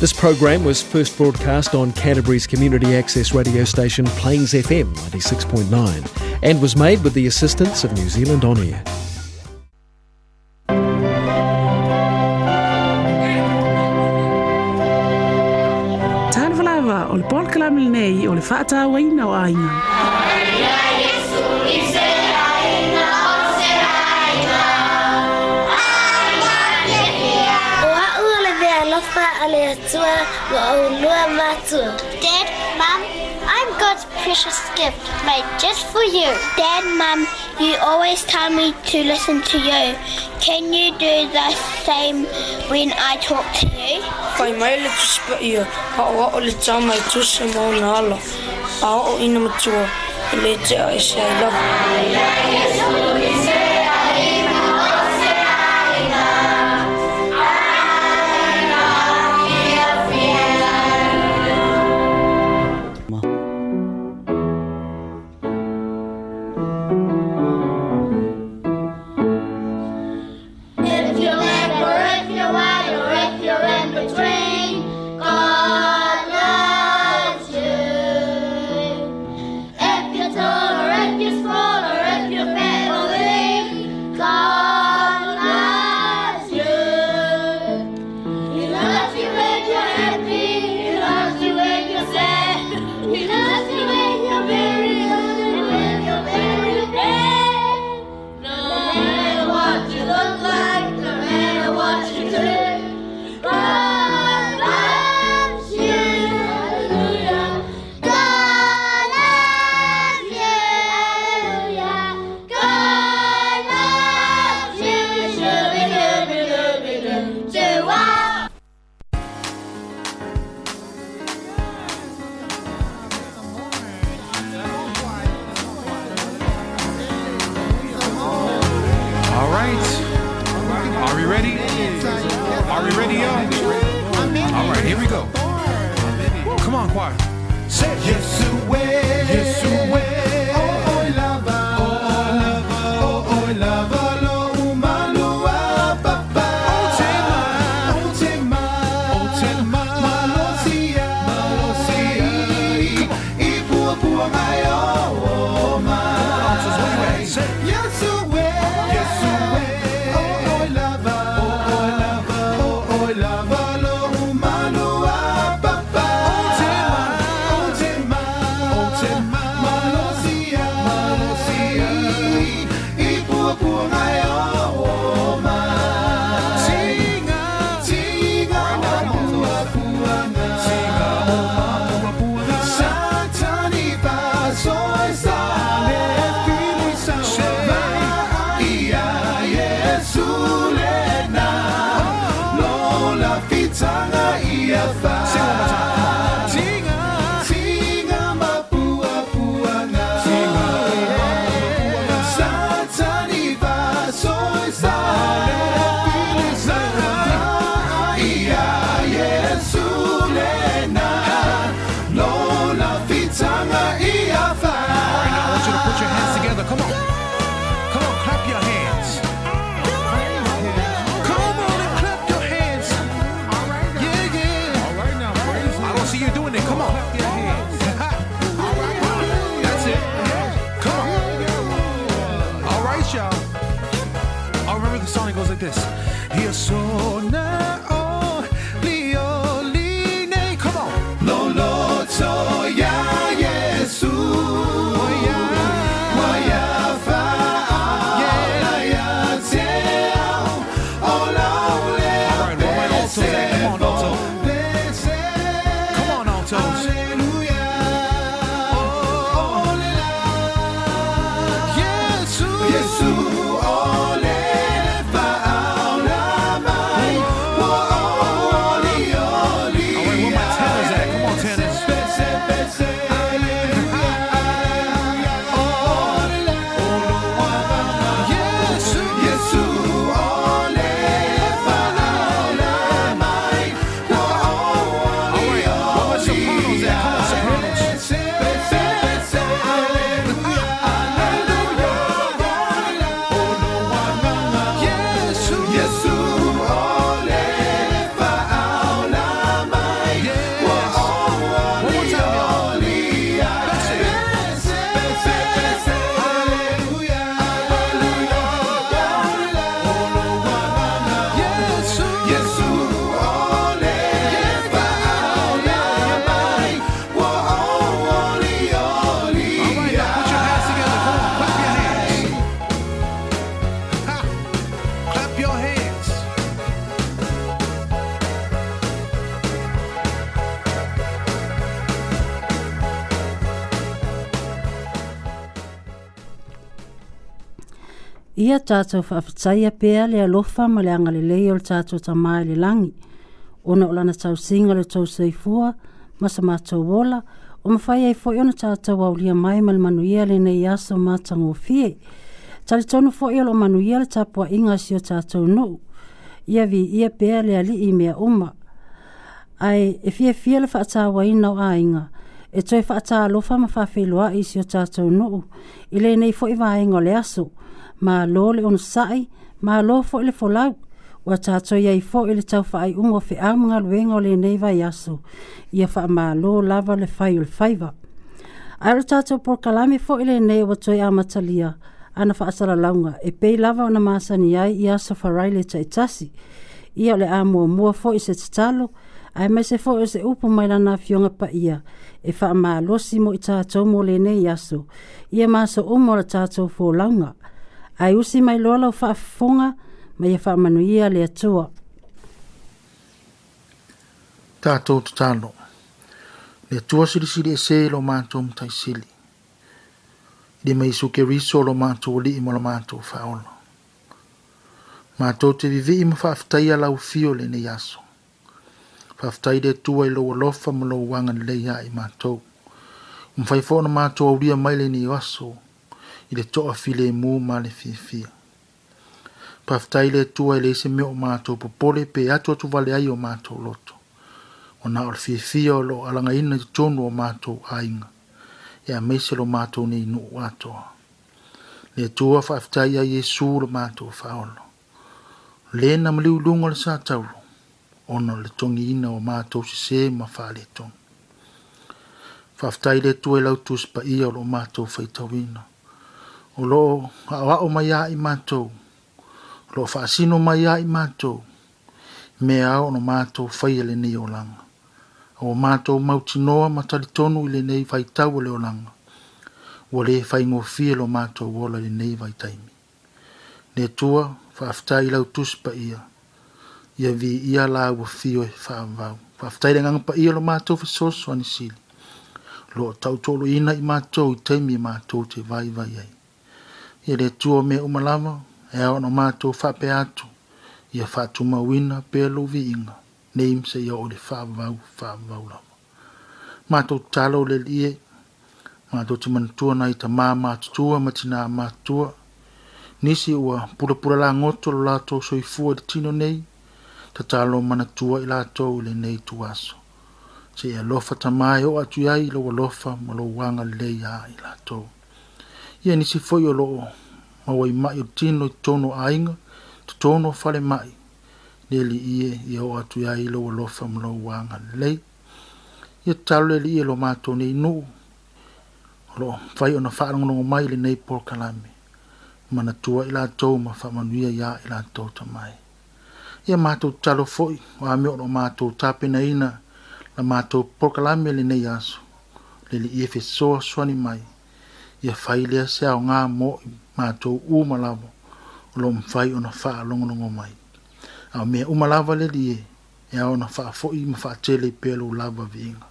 This program was first broadcast on Canterbury's community access radio station Plains FM 96.9 and was made with the assistance of New Zealand On Air. o le o le aina. Yeshua, Dad, Mom, I'm God's precious gift made just for you. Dad, Mom, you always tell me to listen to you. Can you do the same when I talk to you? Kai mai le tuspa ia, ka oa o le tā mai tusa mō nā ala. A o ina matua, le te a e se I love you. ia tātou whaafetai a le alofa ma le angalelei o le tātou tamai le langi. Ona o lana tau singa le tau seifua, ma sa wola, o mawhai ai fo ona tātou aulia mai ma le manuia le nei aso mātango fie. Tali tonu fo o manuia le tāpua inga si o tātou nuu. Ia vi ia pēa le ali i mea uma. Ai e fia fia le wa ina o ainga e toi whaata alofa ma whawhiloa isi o tātou nuu, i le nei fo i vaenga le aso, ma lo le on sai ma lo fo le fo la wa cha cho ye fo le cha fa ai un ofe am ngal wen ole nei va yasu ye fa ma lo lava le fa yul fa va ar cha cho por kalami fo le nei wa cho ya ma chalia ana fa asala launga e pe lava na ma sa ni ai ya sa fa rai le cha tasi ye le amo mo fo i se tsalo ai mai se fo i se upo mai lana fionga pa ia e fa ma si mo i cha cho mo le nei yasu ye ma so umor cha cho fo launga ae usi mai loa lau faafofoga ma ia faamanuia le atua tatou tatalo le atua silisili ese lo matou mataisili i le maisu keriso lo matou alii ma lo matou fa'aola matou te vivii ma faafetaia laufio lenei aso faafetai le atua i lou alofa ma lou uaga lelei i matou mafai fai foʻona matou aulia mai lenei aso i le toʻafi lemū ma le fiafia paftai le atua i le ise mea o matou popole pe atu atu vale ai o matou loto ona o le fiafia o loo alagaina i totonu o matou aiga ia mese lo matou nei nuu atoa le atua faafetai ai iesu lo matou faaolo lē na maliuluga o le sa taulu ona o le togiina o matou sesē ma faaletonu faafetai le atua i lautusi paia o loo matou faitauina o lo aʻoaʻo mai ai matou o loo faasino mai ai matou mea ona matou faia e lenei olaga ua matou mautinoa ma talitonu i lenei faitau o le olaga ua lē faigofie lo matou ola lenei vaitaimi le tua faafetai lau tusi paia ia viia la ua fio e faavau faafetai legaga paia lo matou fesoso anisili loo tautoloina i matou i taimi e matou te vaivai ai e le tua me umalama e au na mātou whape atu i a whātu mawina pēlo vi inga ne imse i au le whāvau whāvau lama. Mātou talo le li e, mātou te manatua na i ta mā mātutua ma tina mātua, nisi ua pura pura la ngoto lo lātou soi fua di tino nei, ta talo manatua i lātou le nei tu aso. Se e lofa ta mai o atu iai lo lofa ma lo wanga le ia i lātou. Ia nisi foi o loo, ma wai mai o tino i tono a inga, to tono fale mai. Neli ie i au atu ia ilo wa lofa mlo wanga lei. Ia talo li ie lo mato nei nuu. Lo, fai o na whaarangonongo mai li nei por kalame. Mana tua ila tau ma whamanuia ia ila tau tamai. Ia mato talo foi, o ame o lo mato tapena ina, la mato por kalame li nei aso. Li li ie fe soa ni mai. Ia fai lea se ao ngā moi matou uma lava o loo mafai ona faalogologo mai ao mea uma lava le lie e ao na faafoʻi ma faatele i pea lou lava viiga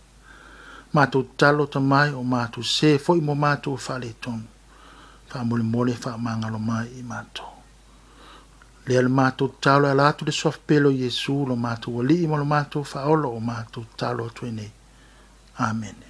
matou talo tamae o matou sē foʻi mo matou e faaletonu faamolemole faamagalo mai i matou lea le matou tatalo e ala atu le soafapele o iesu lo matou alii ma lo matou faaolo o matou tatalo atu e nei amene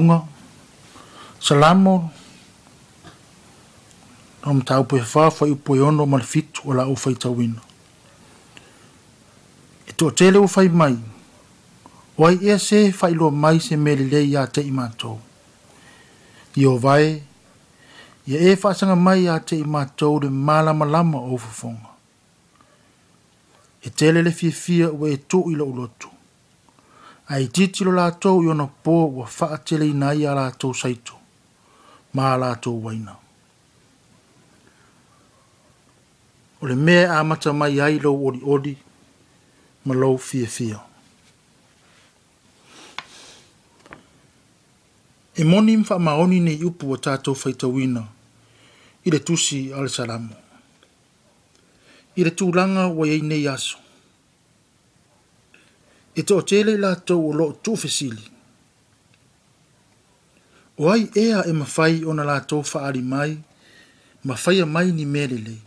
taunga, salamo, nam tau pe fa fa i po yono mal fit wala o fai tawin. E to tele o fai mai, wai e se fai lo mai se mele ya te imato. I o vai, e i e fa sanga mai ya te imato de mala malama o fufonga. E tele le fia fia o e to ilo ulotu. lotu ai titilo latou i ona po ua faateleina ai a latou saito ma latou waina o le mea e amata mai ai lou oliʻoli ma lou fiafia e moni ma faamaoni nei upu o tatou faitauina i le tusi a le salamo i le tulaga ua iai nei e tō tele la tō o lo tō fesili. O ai ea e mawhai o na la tō whaari mai, mawhai a mai ni mele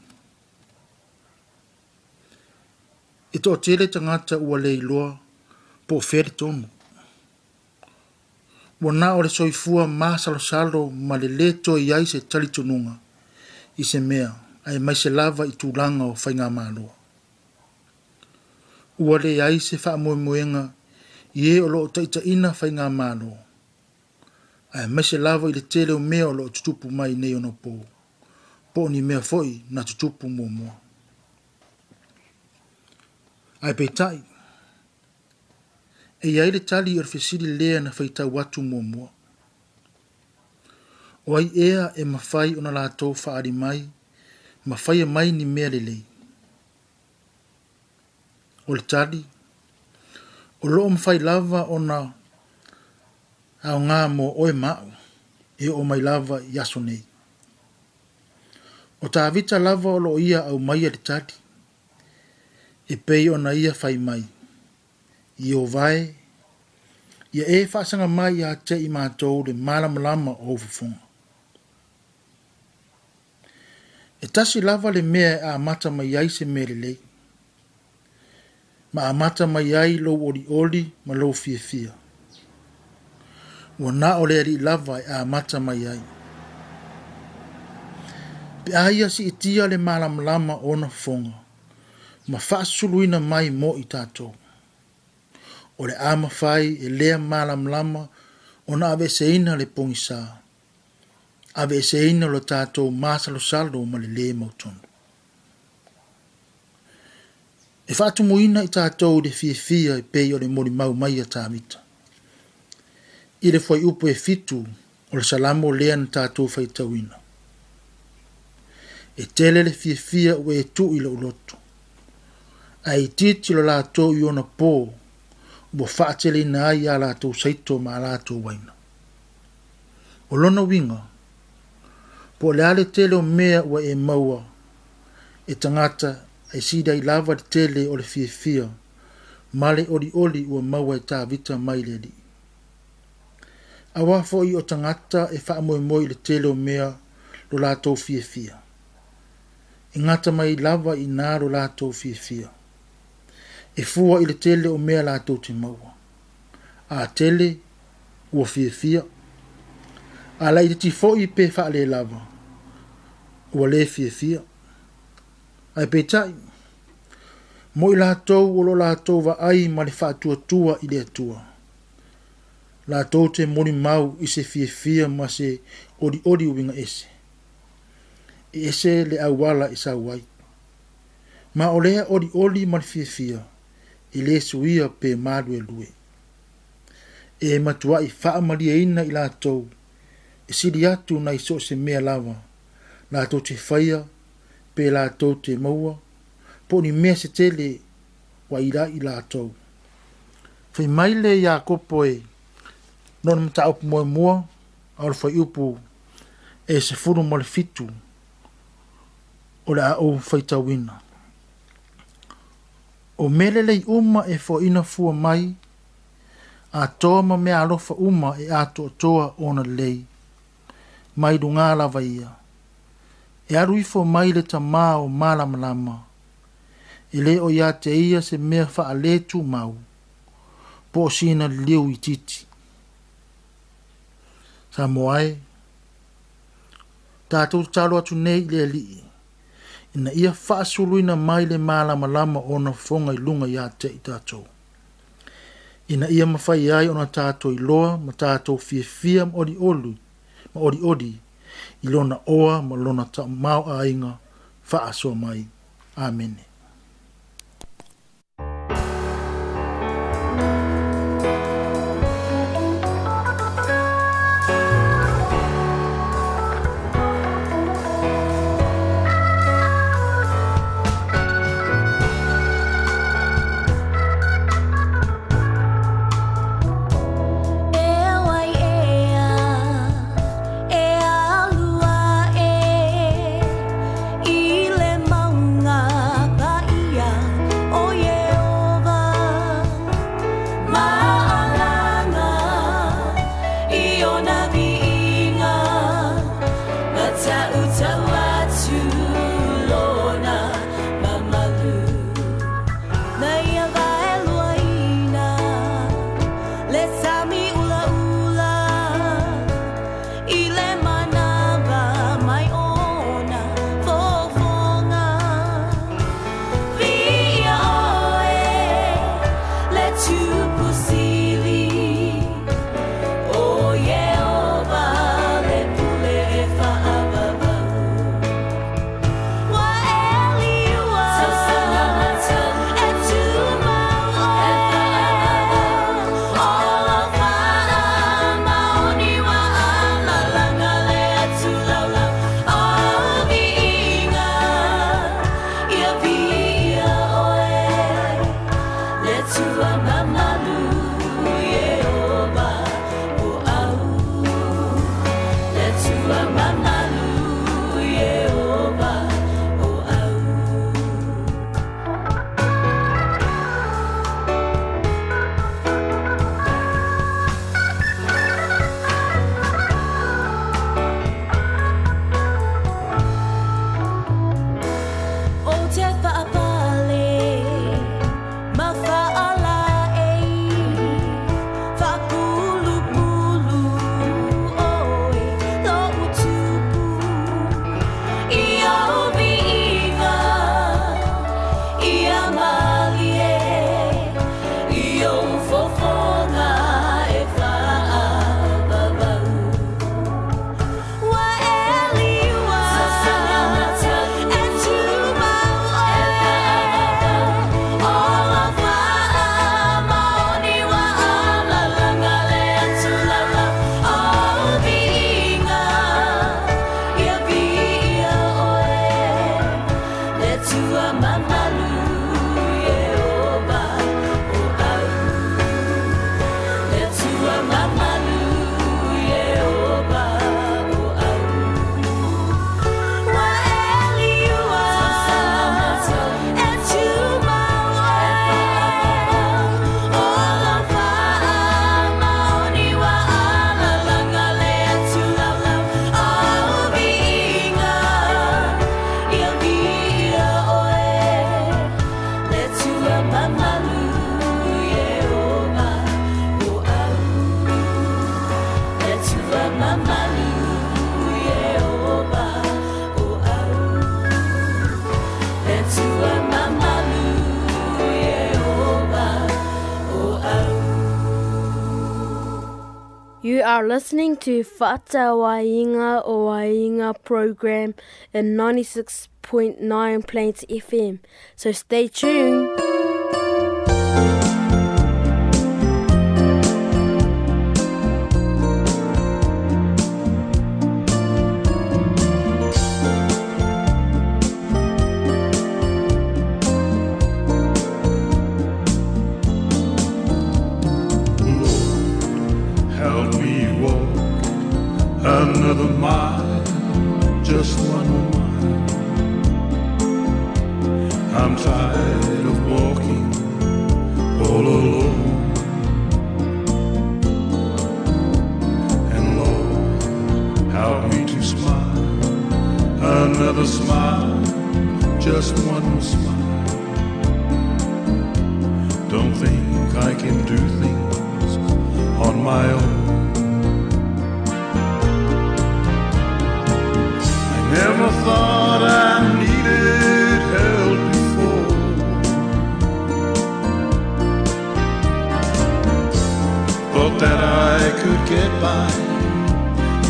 E tō tele tangata ua lei loa, po where tōmu. Wa nā ore soifua mā salo salo ma le le tō i aise talitununga, i se mea, ai mai se lava i tūranga o whainga mālua ua le ai se faamoemoega i ē o loo taʻitaʻina faigā mano Ai mai se lava i le tele o mea o loo tutupu mai nei ono pō po ni mea foʻi na tutupu Ai ae tai. e iai le tali i o le fesili lea na faitau atu muamua o ai ea e mafai ona latou faaali mai mafaia e mai ni mea lelei o le tali o loo fai lava ona aogā mo oe maʻu e o mai lava i aso nei o tavita lava o loo ia aumaia le tali e pei ona ia fai mai i o vae ia e faasaga mai iā teʻi matou le malamalama o ufofoga e tasi lava le mea a amata mai ai se mea ma amata mai ai lou oliʻoli ma lou fiafia ua na o le alii lava e amata mai ai pe a ia siʻitia e le malamalama ona fonga, ma faasusuluina mai mo i tatou o le a mafai e lea malamalama ona aveeseina le pogisā aveeseina lo tatou masalosalo ma le lē mautono e faatumuina i tatou le fiafia e pei o le moli mau mai a tamita i le fuai upu e fitu o le salamo lea na tatou faitauina e tele le fiafia ua e tuu i lou lotu ae titi lo latou i ona pō ua faateleina ai a latou saito ma a latou aina o lona uiga po le a tele o mea ua e maua e tagata ai sida i lava te tele o e le fiafia ma le olioli ua maua e tavita mai le ali'i auā fo'i o tagata e fa'amoemoe i le tele o mea lo latou fiafia e gata mai i lava inā lo latou fiafia e fua i le tele o mea latou te maua a tele ua fiafia a la'i te tifo'i pe fa'alē lava ua lē fiafia ai pe tai mo i latou o lo latou vaai ma le faatuatua i le atua latou te moli mau i se fiafia ma se oliʻoli uiga ese e ese le auala i sau ai ma o lea oliʻoli ma le fiafia i lē suia pe malue e matuaʻi faamalieina i latou e sili atu nai so o se mea lava latou te faia pe lātou te maua, po ni mea se tele wa ira i lātou. Whai mai le ia kopo e, nona mta upu moe mo aura whai upu e se furu mole fitu, o le a o whaitawina. O mele lei uma e fo ina fua mai, a toa ma mea alofa uma e ato toa ona lei, mai du ngā lava e aru ifo mai le tamā o malamalama e lē o ia te ia se mea faalē tumau po o sina liliu i titi sa mo ae tatou tatalo atu nei i le alii ina ia faasuluina mai le malamalama ona fonga i ia te teʻi tatou ina ia mafai ai ona i loa ma tatou fiafia ma oliʻoli ma oliʻoli oli i lona oa ma lona tau mau a inga wha aso mai. Amene. are listening to Fata Wainga Wainga program in 96.9 Plains FM. So stay tuned.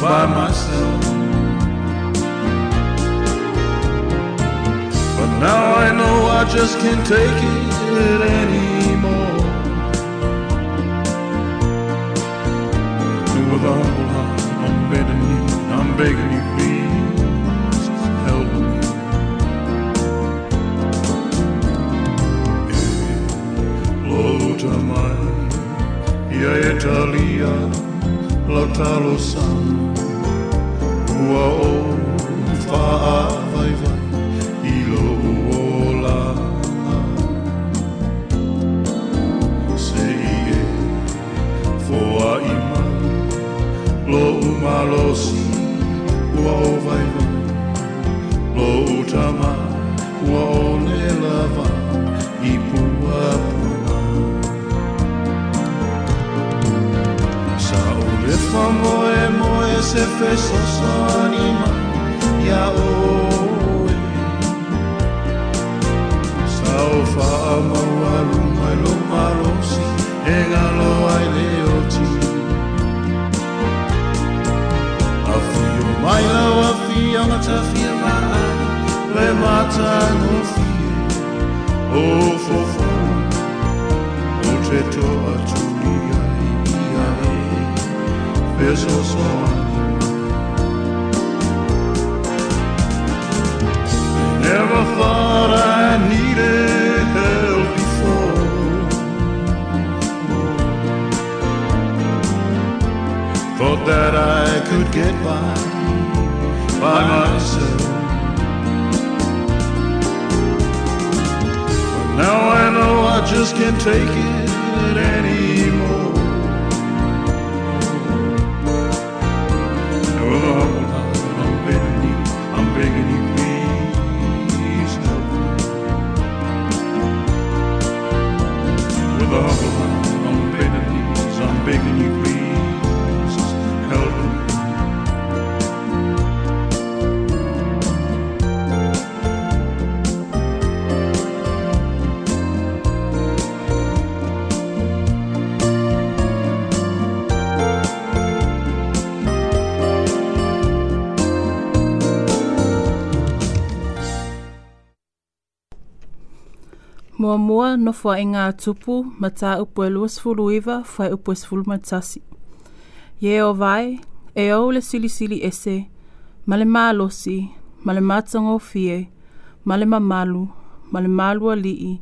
by myself. But now I know I just can't take it anymore. And with a humble heart, I'm begging you, I'm begging you, please help me. yeah, Italia lakalu san ua o whaawaivai i lo ola se i e foa i mai lo umalosi ua o vaivai lo utama ua o ne lava i pua como emo ese peso su anima y aoe sao fa amau aluma e lo marosi e galo ai le oti afio mai lau afia matafia maa le mata no fie o fofo blir so svart Never thought I needed help before Thought that I could get by by myself But now I know I just can't take it anymore Mua mua no fua i ngā tupu ma tā upu e luas fulu iwa fai upo e sfulu matasi. Ie o vai, e au le sili sili ese, ma le mālosi, ma le mātango fie, ma le mamalu, ma le mālua lii,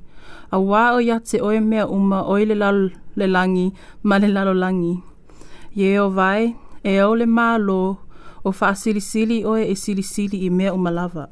a wā o ia te oe mea uma oe le lalo le langi, ma le lalo langi. Ie o vai, e au le mālo, o fa sili sili oe e sili sili i mea uma lava.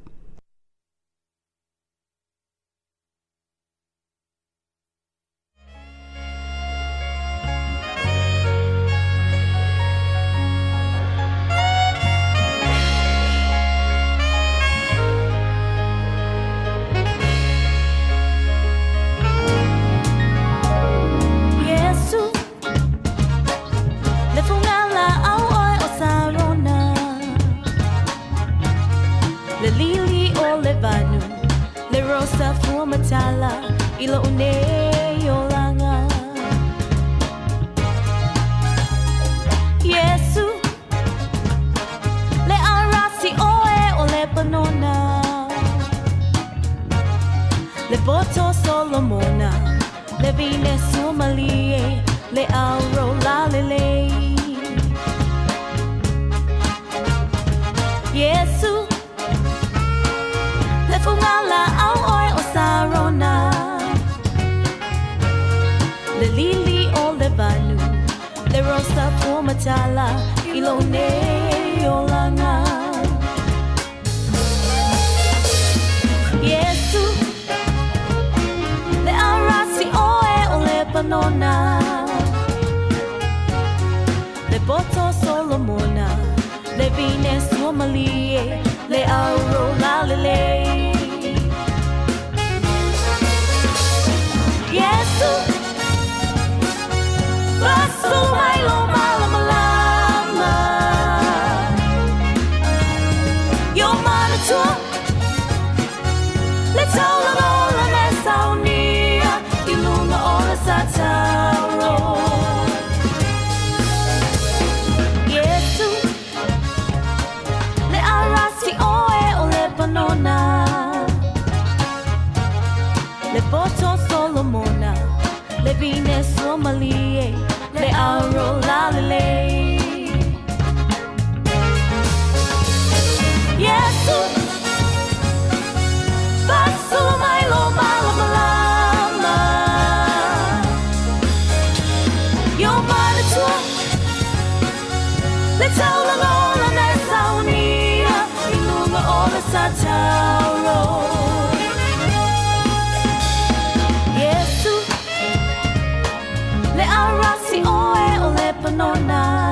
Lebanona,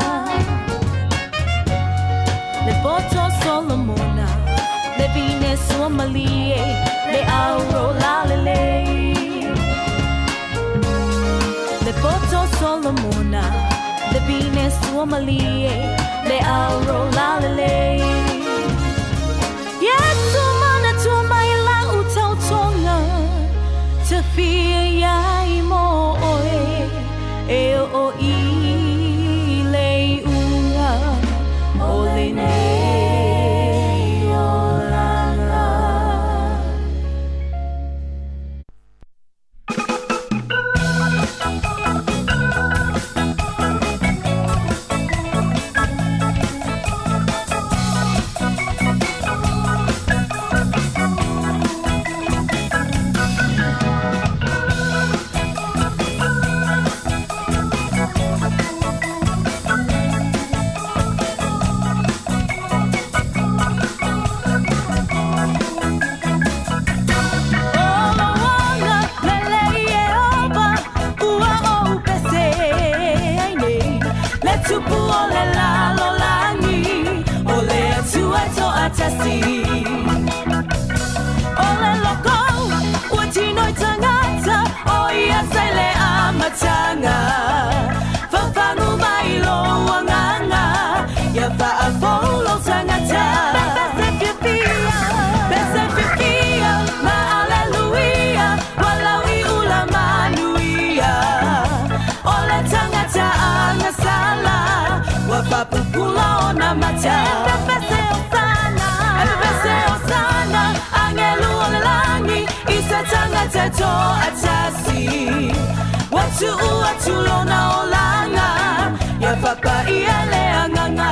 Lepoto Solomona, Levine Le Leauro Lalele. Lepoto Solomona, Levine le auro Lalele. Yet, Tumana Tumaila Utautonga, Tafia. tua tulona o langa, ia fapa ia leanganga.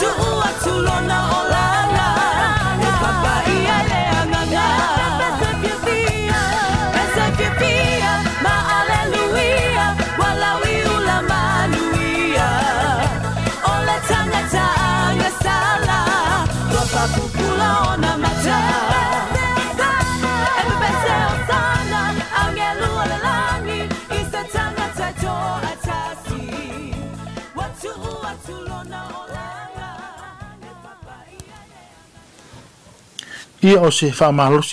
Watulona olana, ia o se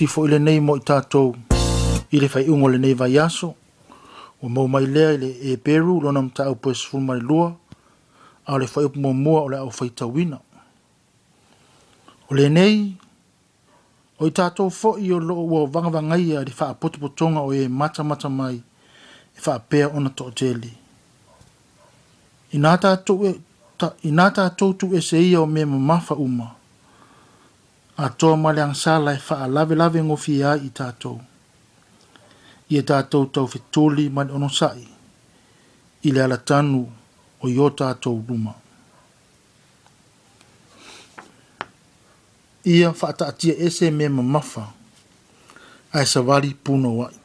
fo ile nei mo i tatou e i le faiʻuga o lenei vaiaso ua maumai lea i le eperu lona mataupuesfulumalelua a o le faiupumuamua o le aʻofaitauina o lenei o i tatou foʻi o loo ua vagavagaia i le faapotopotoga o e matamata mai e faapea ona to toʻateli inā e, tu e se ia o mea mamafa uma ta, a toa male ang sala e faa lave lave ngofi ia i tātou. I e tātou tau fetoli mani ono sai, i le alatanu o i o tātou ruma. Ia faata atia ese me mamafa, a e savari puno wai.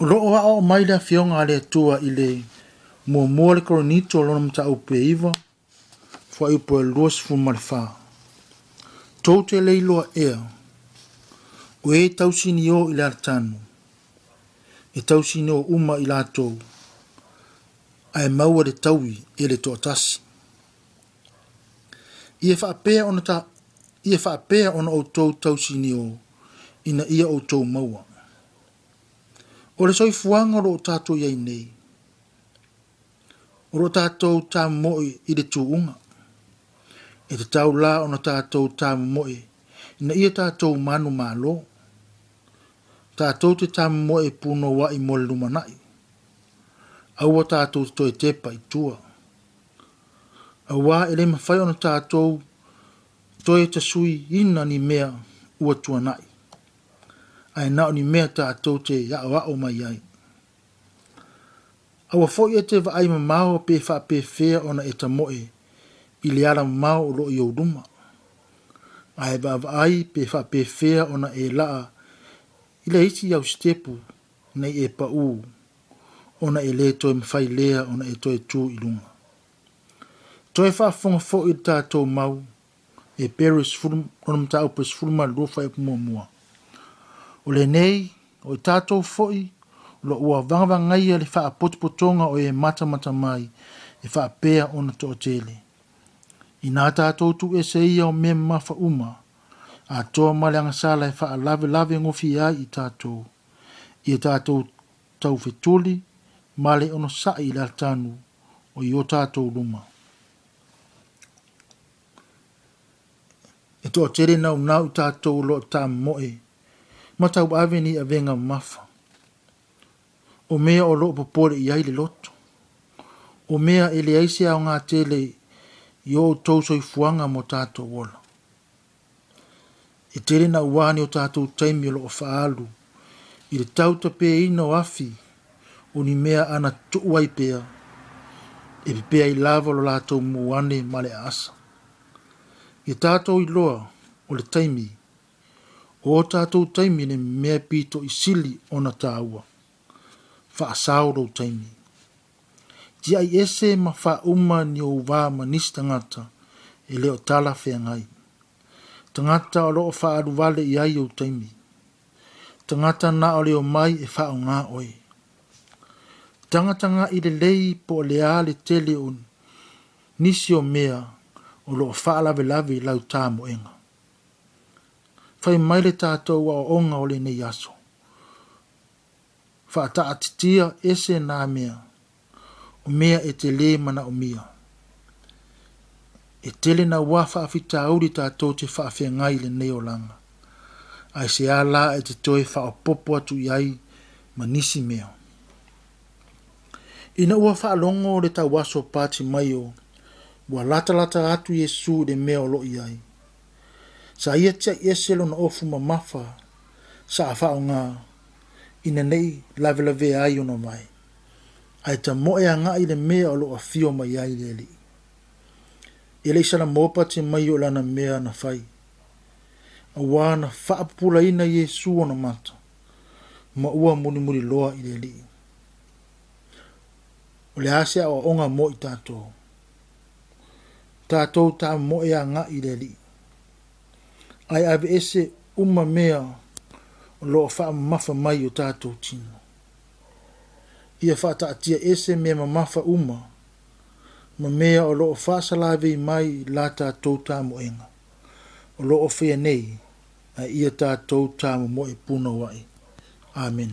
Roo wa o maile a fionga le tua i le mua mua le koronito lona mta upe iwa, fwa iupo e luas fumarifaa tou te leiloa ea o e tausini o i lartanu e tausini o uma ila latou a e maua le taui e le toatasi ia faapea ona ta ia faapea ona outou tausini o ina ia outou maua o le soifuaga o tatou iai nei o loo tatou tamomoʻi i le tuuga e te tau la ona tātou tāmu moe, na ia tātou manu mālo. Tātou te tāmu moe pūno wa i mole lumanai. Aua tātou te toi tepa i tua. Aua ele mawhai ona tātou toi te sui ina ni mea ua tuanai. Ai nao ni mea tātou te awa o mai ai. Aua fo i e te vaai mamau pe wha pe fea ona e ta moe, i mau o loo iou luma ae vaavaai pe faapefea ona e laa i le isi na setepu nei e paʻū ona e lē toe mafai lea ona e toe tu i luga toe faafofoga foʻi i le tatou mau e pero ona mataupu e sefulu malelua fai upumuamua o nei o i tatou foʻi lo ua vagavagaia le faapotopotoga o e mata mata mai e fa faapea ona toʻatele i nā tātou tu e se ia me mafa uma, a toa male anga sāla e wha lave lave ngofi ia i tātou, i e tātou tau fetoli, male ono sa'i i lātanu o i o tātou luma. E toa tere nau nau tātou lo tā moe, ma tau aveni a venga mafa. O mea o lo popole i aile loto. O mea ele aise au ngā tele i i o tou soifuaga mo tatou ola e tele na uā ni o tatou taimi o loo fa'aalu i le tau tapeina o afi o ni mea ana tu'u ai pea e pepea i lava lo latou muane ma le aasa ia tatou iloa o le taimi o o tatou taimi le mea pito i sili ona tāua fa'asao lou taimi Jia i ese ma fa uma ni o wā manis tangata e leo tala whea ngai. Tangata o loo wha aru wale i ai au taimi. Tangata na o leo mai e wha o ngā oi. Tangata ngā i le lei po le a le te leo nisi o mea o loo wha lawe lawe lau tā mo enga. Whai mai le tātou o onga o le nei aso. Wha ta atitia ese nā mea o mea e te le mana o mia. E tele na wā whaafita auri tātou te whaafia ngai le neo langa. Ai se ala e te toi wha popo atu iai ma nisi mea. Ina ua wha longo le ta waso pāti mai o, wa lata lata atu su de mea o lo iai. Sa ia tia ieselo na ofu ma mafa, sa a wha o ngā, ina nei lavelave ai ono mai ai ta moe anga i le mea o loa fio mai ai le li. I le isana mōpa te mai o lana mea na fai. A wāna whaapula ina Jesu o na mata. Ma ua muni muri loa i le li. O le ase a onga mo i tātou. Tātou ta moe anga i le li. Ai ave ese uma mea lo fa wha mafa mai o tātou tino ia fata atia ese me mamafa uma ma mea o loo fasalave i mai la tatou tamoega o loo fea nei a ia mo tamomoe puna wai Amen.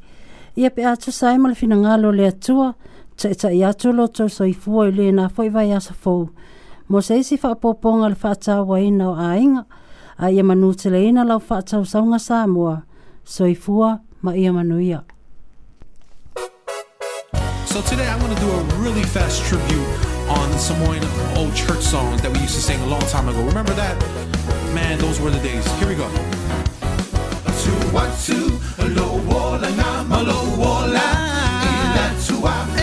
ia pe atu le le atua atu i vai asa mo se isi le a ia lau sa ma ia So today I'm going to do a really fast tribute on some old church songs that we used to sing a long time ago. Remember that? Man, those were the days. Here we go. Ilatu watu, alo wola na malo wola. Ilatu wa.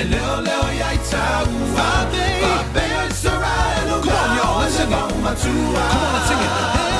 Eleo leo yaita Vabe, Come on y'all, let's sing it Come on, let's sing it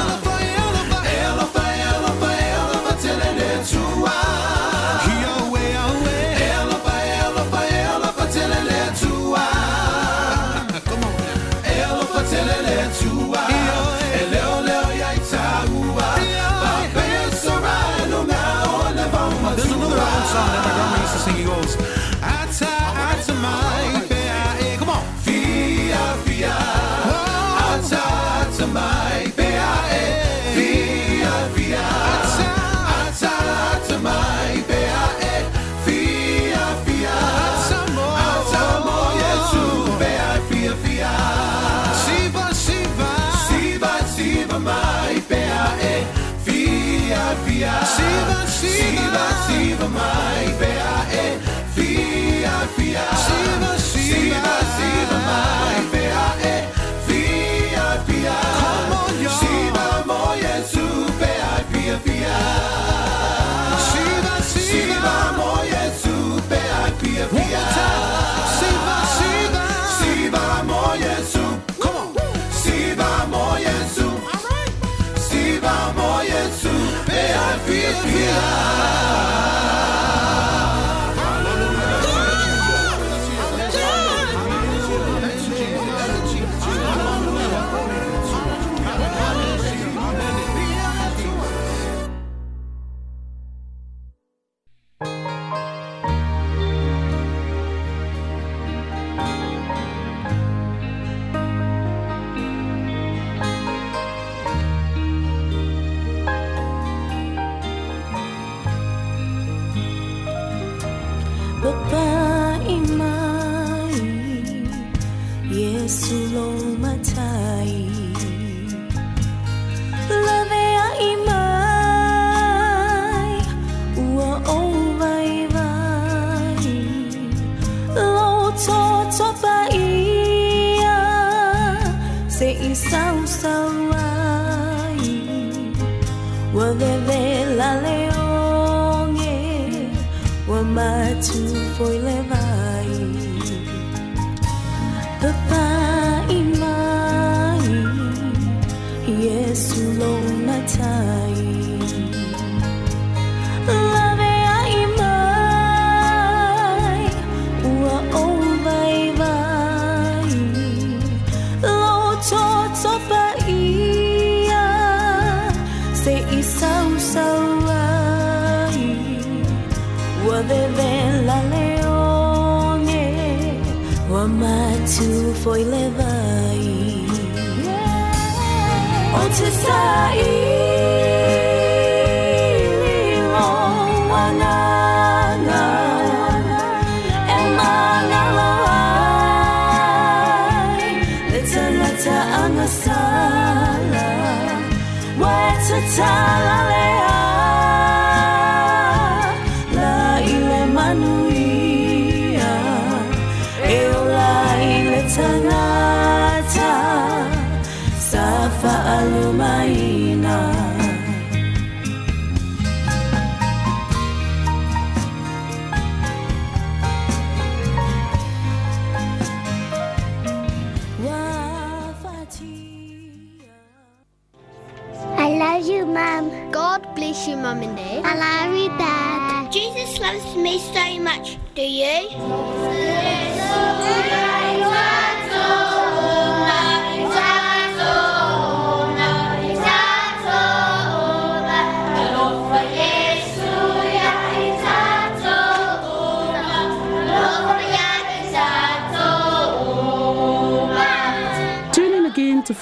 Sheila.